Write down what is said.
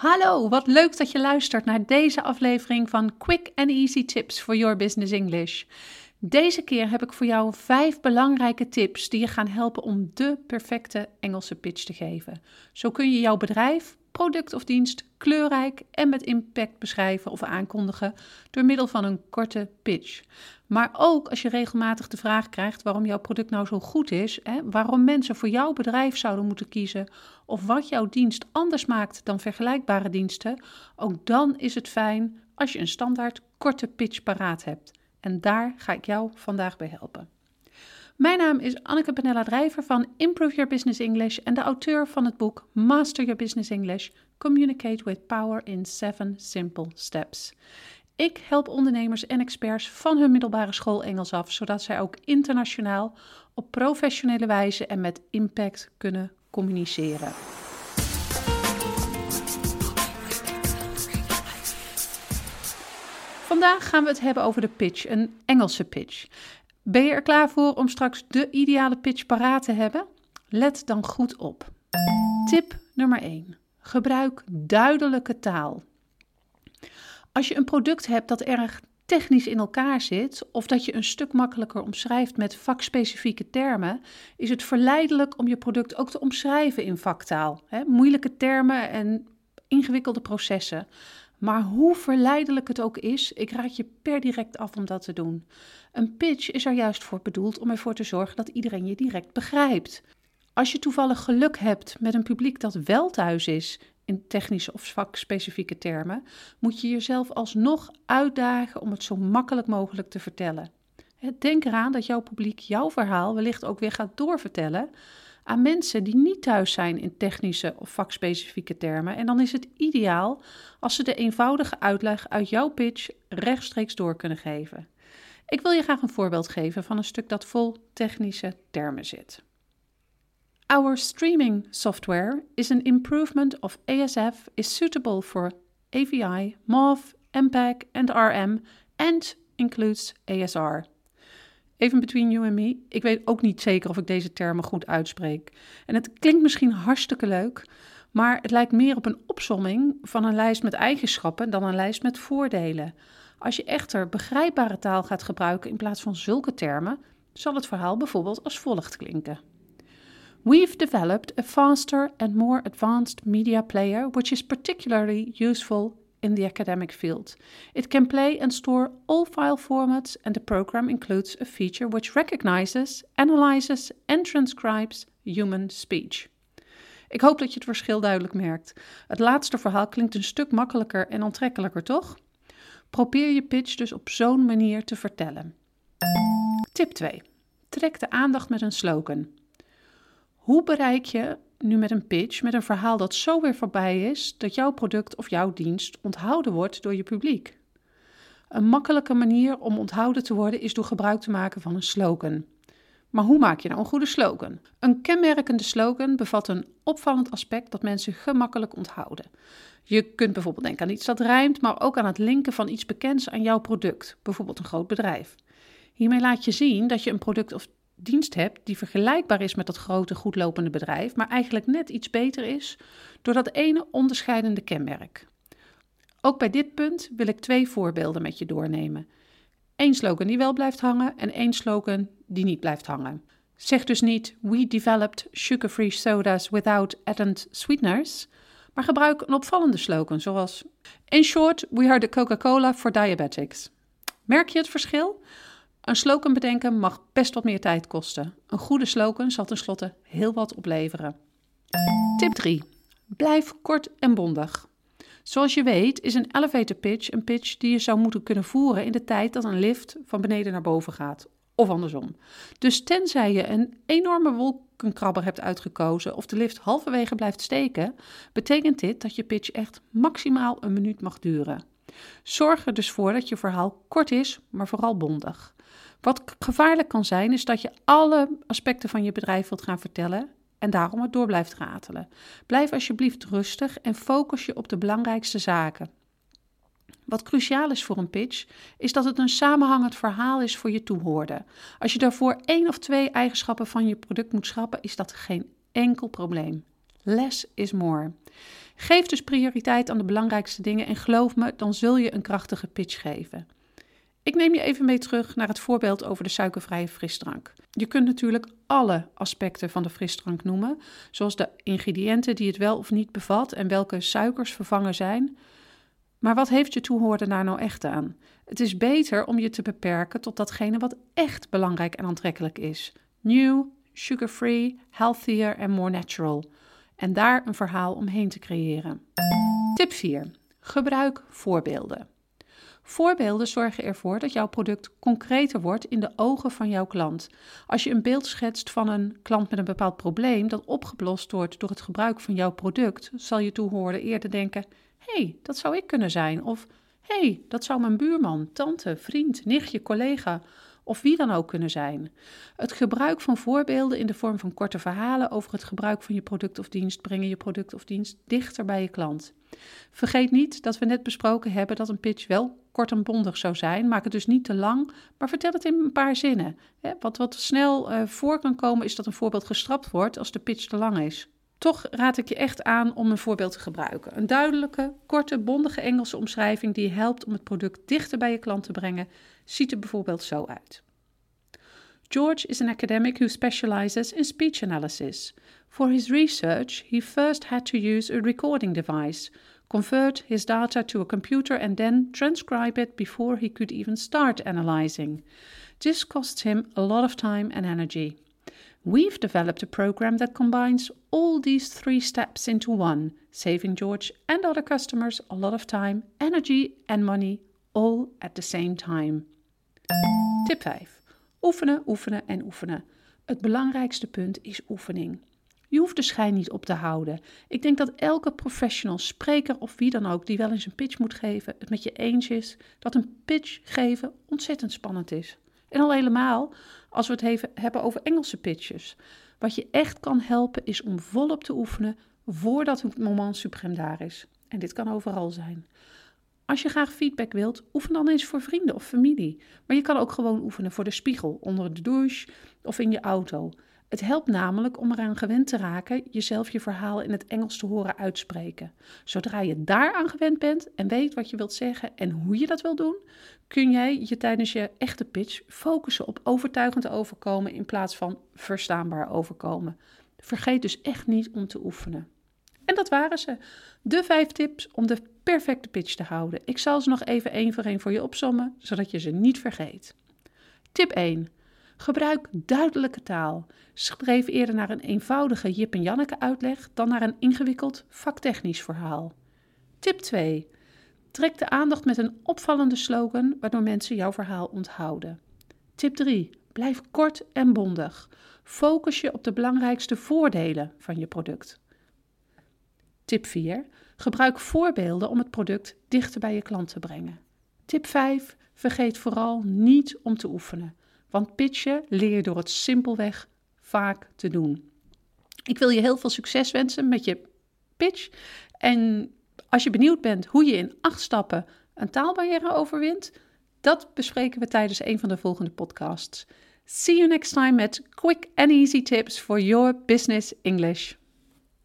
Hallo, wat leuk dat je luistert naar deze aflevering van Quick and Easy Tips for Your Business English. Deze keer heb ik voor jou vijf belangrijke tips die je gaan helpen om de perfecte Engelse pitch te geven. Zo kun je jouw bedrijf, product of dienst kleurrijk en met impact beschrijven of aankondigen door middel van een korte pitch. Maar ook als je regelmatig de vraag krijgt waarom jouw product nou zo goed is, hè, waarom mensen voor jouw bedrijf zouden moeten kiezen of wat jouw dienst anders maakt dan vergelijkbare diensten, ook dan is het fijn als je een standaard korte pitch paraat hebt. En daar ga ik jou vandaag bij helpen. Mijn naam is Anneke Benella Drijver van Improve Your Business English en de auteur van het boek Master Your Business English: Communicate with Power in 7 Simple Steps. Ik help ondernemers en experts van hun middelbare school Engels af, zodat zij ook internationaal op professionele wijze en met impact kunnen communiceren. Vandaag gaan we het hebben over de pitch, een Engelse pitch. Ben je er klaar voor om straks de ideale pitch paraat te hebben? Let dan goed op. Tip nummer 1. Gebruik duidelijke taal. Als je een product hebt dat erg technisch in elkaar zit, of dat je een stuk makkelijker omschrijft met vakspecifieke termen, is het verleidelijk om je product ook te omschrijven in vaktaal. Moeilijke termen en ingewikkelde processen. Maar hoe verleidelijk het ook is, ik raad je per direct af om dat te doen. Een pitch is er juist voor bedoeld om ervoor te zorgen dat iedereen je direct begrijpt. Als je toevallig geluk hebt met een publiek dat wel thuis is in technische of vakspecifieke termen, moet je jezelf alsnog uitdagen om het zo makkelijk mogelijk te vertellen. Denk eraan dat jouw publiek jouw verhaal wellicht ook weer gaat doorvertellen aan mensen die niet thuis zijn in technische of vakspecifieke termen. En dan is het ideaal als ze de eenvoudige uitleg uit jouw pitch rechtstreeks door kunnen geven. Ik wil je graag een voorbeeld geven van een stuk dat vol technische termen zit. Our streaming software is an improvement of ASF is suitable for AVI, MOV, MPEG and RM and includes ASR. Even between you and me, ik weet ook niet zeker of ik deze termen goed uitspreek. En het klinkt misschien hartstikke leuk, maar het lijkt meer op een opsomming van een lijst met eigenschappen dan een lijst met voordelen. Als je echter begrijpbare taal gaat gebruiken in plaats van zulke termen, zal het verhaal bijvoorbeeld als volgt klinken. We've developed a faster and more advanced media player which is particularly useful in the academic field. It can play and store all file formats, and the program includes a feature which recognizes, analyzes and transcribes human speech. Ik hoop dat je het verschil duidelijk merkt. Het laatste verhaal klinkt een stuk makkelijker en aantrekkelijker, toch? Probeer je pitch dus op zo'n manier te vertellen. Tip 2. Trek de aandacht met een slogan. Hoe bereik je nu met een pitch, met een verhaal dat zo weer voorbij is dat jouw product of jouw dienst onthouden wordt door je publiek? Een makkelijke manier om onthouden te worden is door gebruik te maken van een slogan. Maar hoe maak je nou een goede slogan? Een kenmerkende slogan bevat een opvallend aspect dat mensen gemakkelijk onthouden. Je kunt bijvoorbeeld denken aan iets dat rijmt, maar ook aan het linken van iets bekends aan jouw product, bijvoorbeeld een groot bedrijf. Hiermee laat je zien dat je een product of dienst hebt die vergelijkbaar is met dat grote, goedlopende bedrijf, maar eigenlijk net iets beter is door dat ene onderscheidende kenmerk. Ook bij dit punt wil ik twee voorbeelden met je doornemen. Eén slogan die wel blijft hangen en één slogan die niet blijft hangen. Zeg dus niet We developed sugar-free sodas without added sweeteners, maar gebruik een opvallende slogan zoals In short, we are the Coca-Cola for diabetics. Merk je het verschil? Een slogan bedenken mag best wat meer tijd kosten. Een goede slogan zal tenslotte heel wat opleveren. Tip 3. Blijf kort en bondig. Zoals je weet is een elevator pitch een pitch die je zou moeten kunnen voeren in de tijd dat een lift van beneden naar boven gaat. Of andersom. Dus tenzij je een enorme wolkenkrabber hebt uitgekozen of de lift halverwege blijft steken, betekent dit dat je pitch echt maximaal een minuut mag duren. Zorg er dus voor dat je verhaal kort is, maar vooral bondig. Wat gevaarlijk kan zijn, is dat je alle aspecten van je bedrijf wilt gaan vertellen en daarom het door blijft ratelen. Blijf alsjeblieft rustig en focus je op de belangrijkste zaken. Wat cruciaal is voor een pitch, is dat het een samenhangend verhaal is voor je toehoorder. Als je daarvoor één of twee eigenschappen van je product moet schrappen, is dat geen enkel probleem. Less is more. Geef dus prioriteit aan de belangrijkste dingen en geloof me, dan zul je een krachtige pitch geven. Ik neem je even mee terug naar het voorbeeld over de suikervrije frisdrank. Je kunt natuurlijk alle aspecten van de frisdrank noemen, zoals de ingrediënten die het wel of niet bevat en welke suikers vervangen zijn. Maar wat heeft je toehoorder daar nou echt aan? Het is beter om je te beperken tot datgene wat echt belangrijk en aantrekkelijk is. New, sugar-free, healthier en more natural. En daar een verhaal omheen te creëren. Tip 4. Gebruik voorbeelden. Voorbeelden zorgen ervoor dat jouw product concreter wordt in de ogen van jouw klant. Als je een beeld schetst van een klant met een bepaald probleem dat opgelost wordt door het gebruik van jouw product, zal je toehoren eerder denken: hey, dat zou ik kunnen zijn. Of hey, dat zou mijn buurman, tante, vriend, nichtje, collega of wie dan ook kunnen zijn. Het gebruik van voorbeelden in de vorm van korte verhalen over het gebruik van je product of dienst brengen je product of dienst dichter bij je klant. Vergeet niet dat we net besproken hebben dat een pitch wel kort en bondig zou zijn. Maak het dus niet te lang, maar vertel het in een paar zinnen. Wat, wat snel uh, voor kan komen is dat een voorbeeld gestrapt wordt als de pitch te lang is. Toch raad ik je echt aan om een voorbeeld te gebruiken. Een duidelijke, korte, bondige Engelse omschrijving die helpt om het product dichter bij je klant te brengen, ziet er bijvoorbeeld zo uit. George is an academic who specializes in speech analysis. For his research, he first had to use a recording device, convert his data to a computer, and then transcribe it before he could even start analyzing. This costs him a lot of time and energy. We've developed a program that combines all these three steps into one, saving George and other customers a lot of time, energy, and money all at the same time. Tip 5. Oefenen, oefenen en oefenen. Het belangrijkste punt is oefening. Je hoeft de schijn niet op te houden. Ik denk dat elke professional, spreker of wie dan ook die wel eens een pitch moet geven, het met je eens is dat een pitch geven ontzettend spannend is. En al helemaal als we het hebben over Engelse pitches. Wat je echt kan helpen is om volop te oefenen voordat het moment suprem daar is. En dit kan overal zijn. Als je graag feedback wilt, oefen dan eens voor vrienden of familie. Maar je kan ook gewoon oefenen voor de spiegel, onder de douche of in je auto. Het helpt namelijk om eraan gewend te raken jezelf je verhaal in het Engels te horen uitspreken. Zodra je daaraan gewend bent en weet wat je wilt zeggen en hoe je dat wil doen, kun jij je tijdens je echte pitch focussen op overtuigend overkomen in plaats van verstaanbaar overkomen. Vergeet dus echt niet om te oefenen. En dat waren ze. De vijf tips om de perfecte pitch te houden. Ik zal ze nog even één voor één voor je opsommen, zodat je ze niet vergeet. Tip 1. Gebruik duidelijke taal. Schreef eerder naar een eenvoudige Jip en Janneke uitleg dan naar een ingewikkeld vaktechnisch verhaal. Tip 2. Trek de aandacht met een opvallende slogan waardoor mensen jouw verhaal onthouden. Tip 3. Blijf kort en bondig. Focus je op de belangrijkste voordelen van je product. Tip 4. Gebruik voorbeelden om het product dichter bij je klant te brengen. Tip 5. Vergeet vooral niet om te oefenen. Want pitchen leer je door het simpelweg vaak te doen. Ik wil je heel veel succes wensen met je pitch. En als je benieuwd bent hoe je in acht stappen een taalbarrière overwint, dat bespreken we tijdens een van de volgende podcasts. See you next time met quick and easy tips for your business English.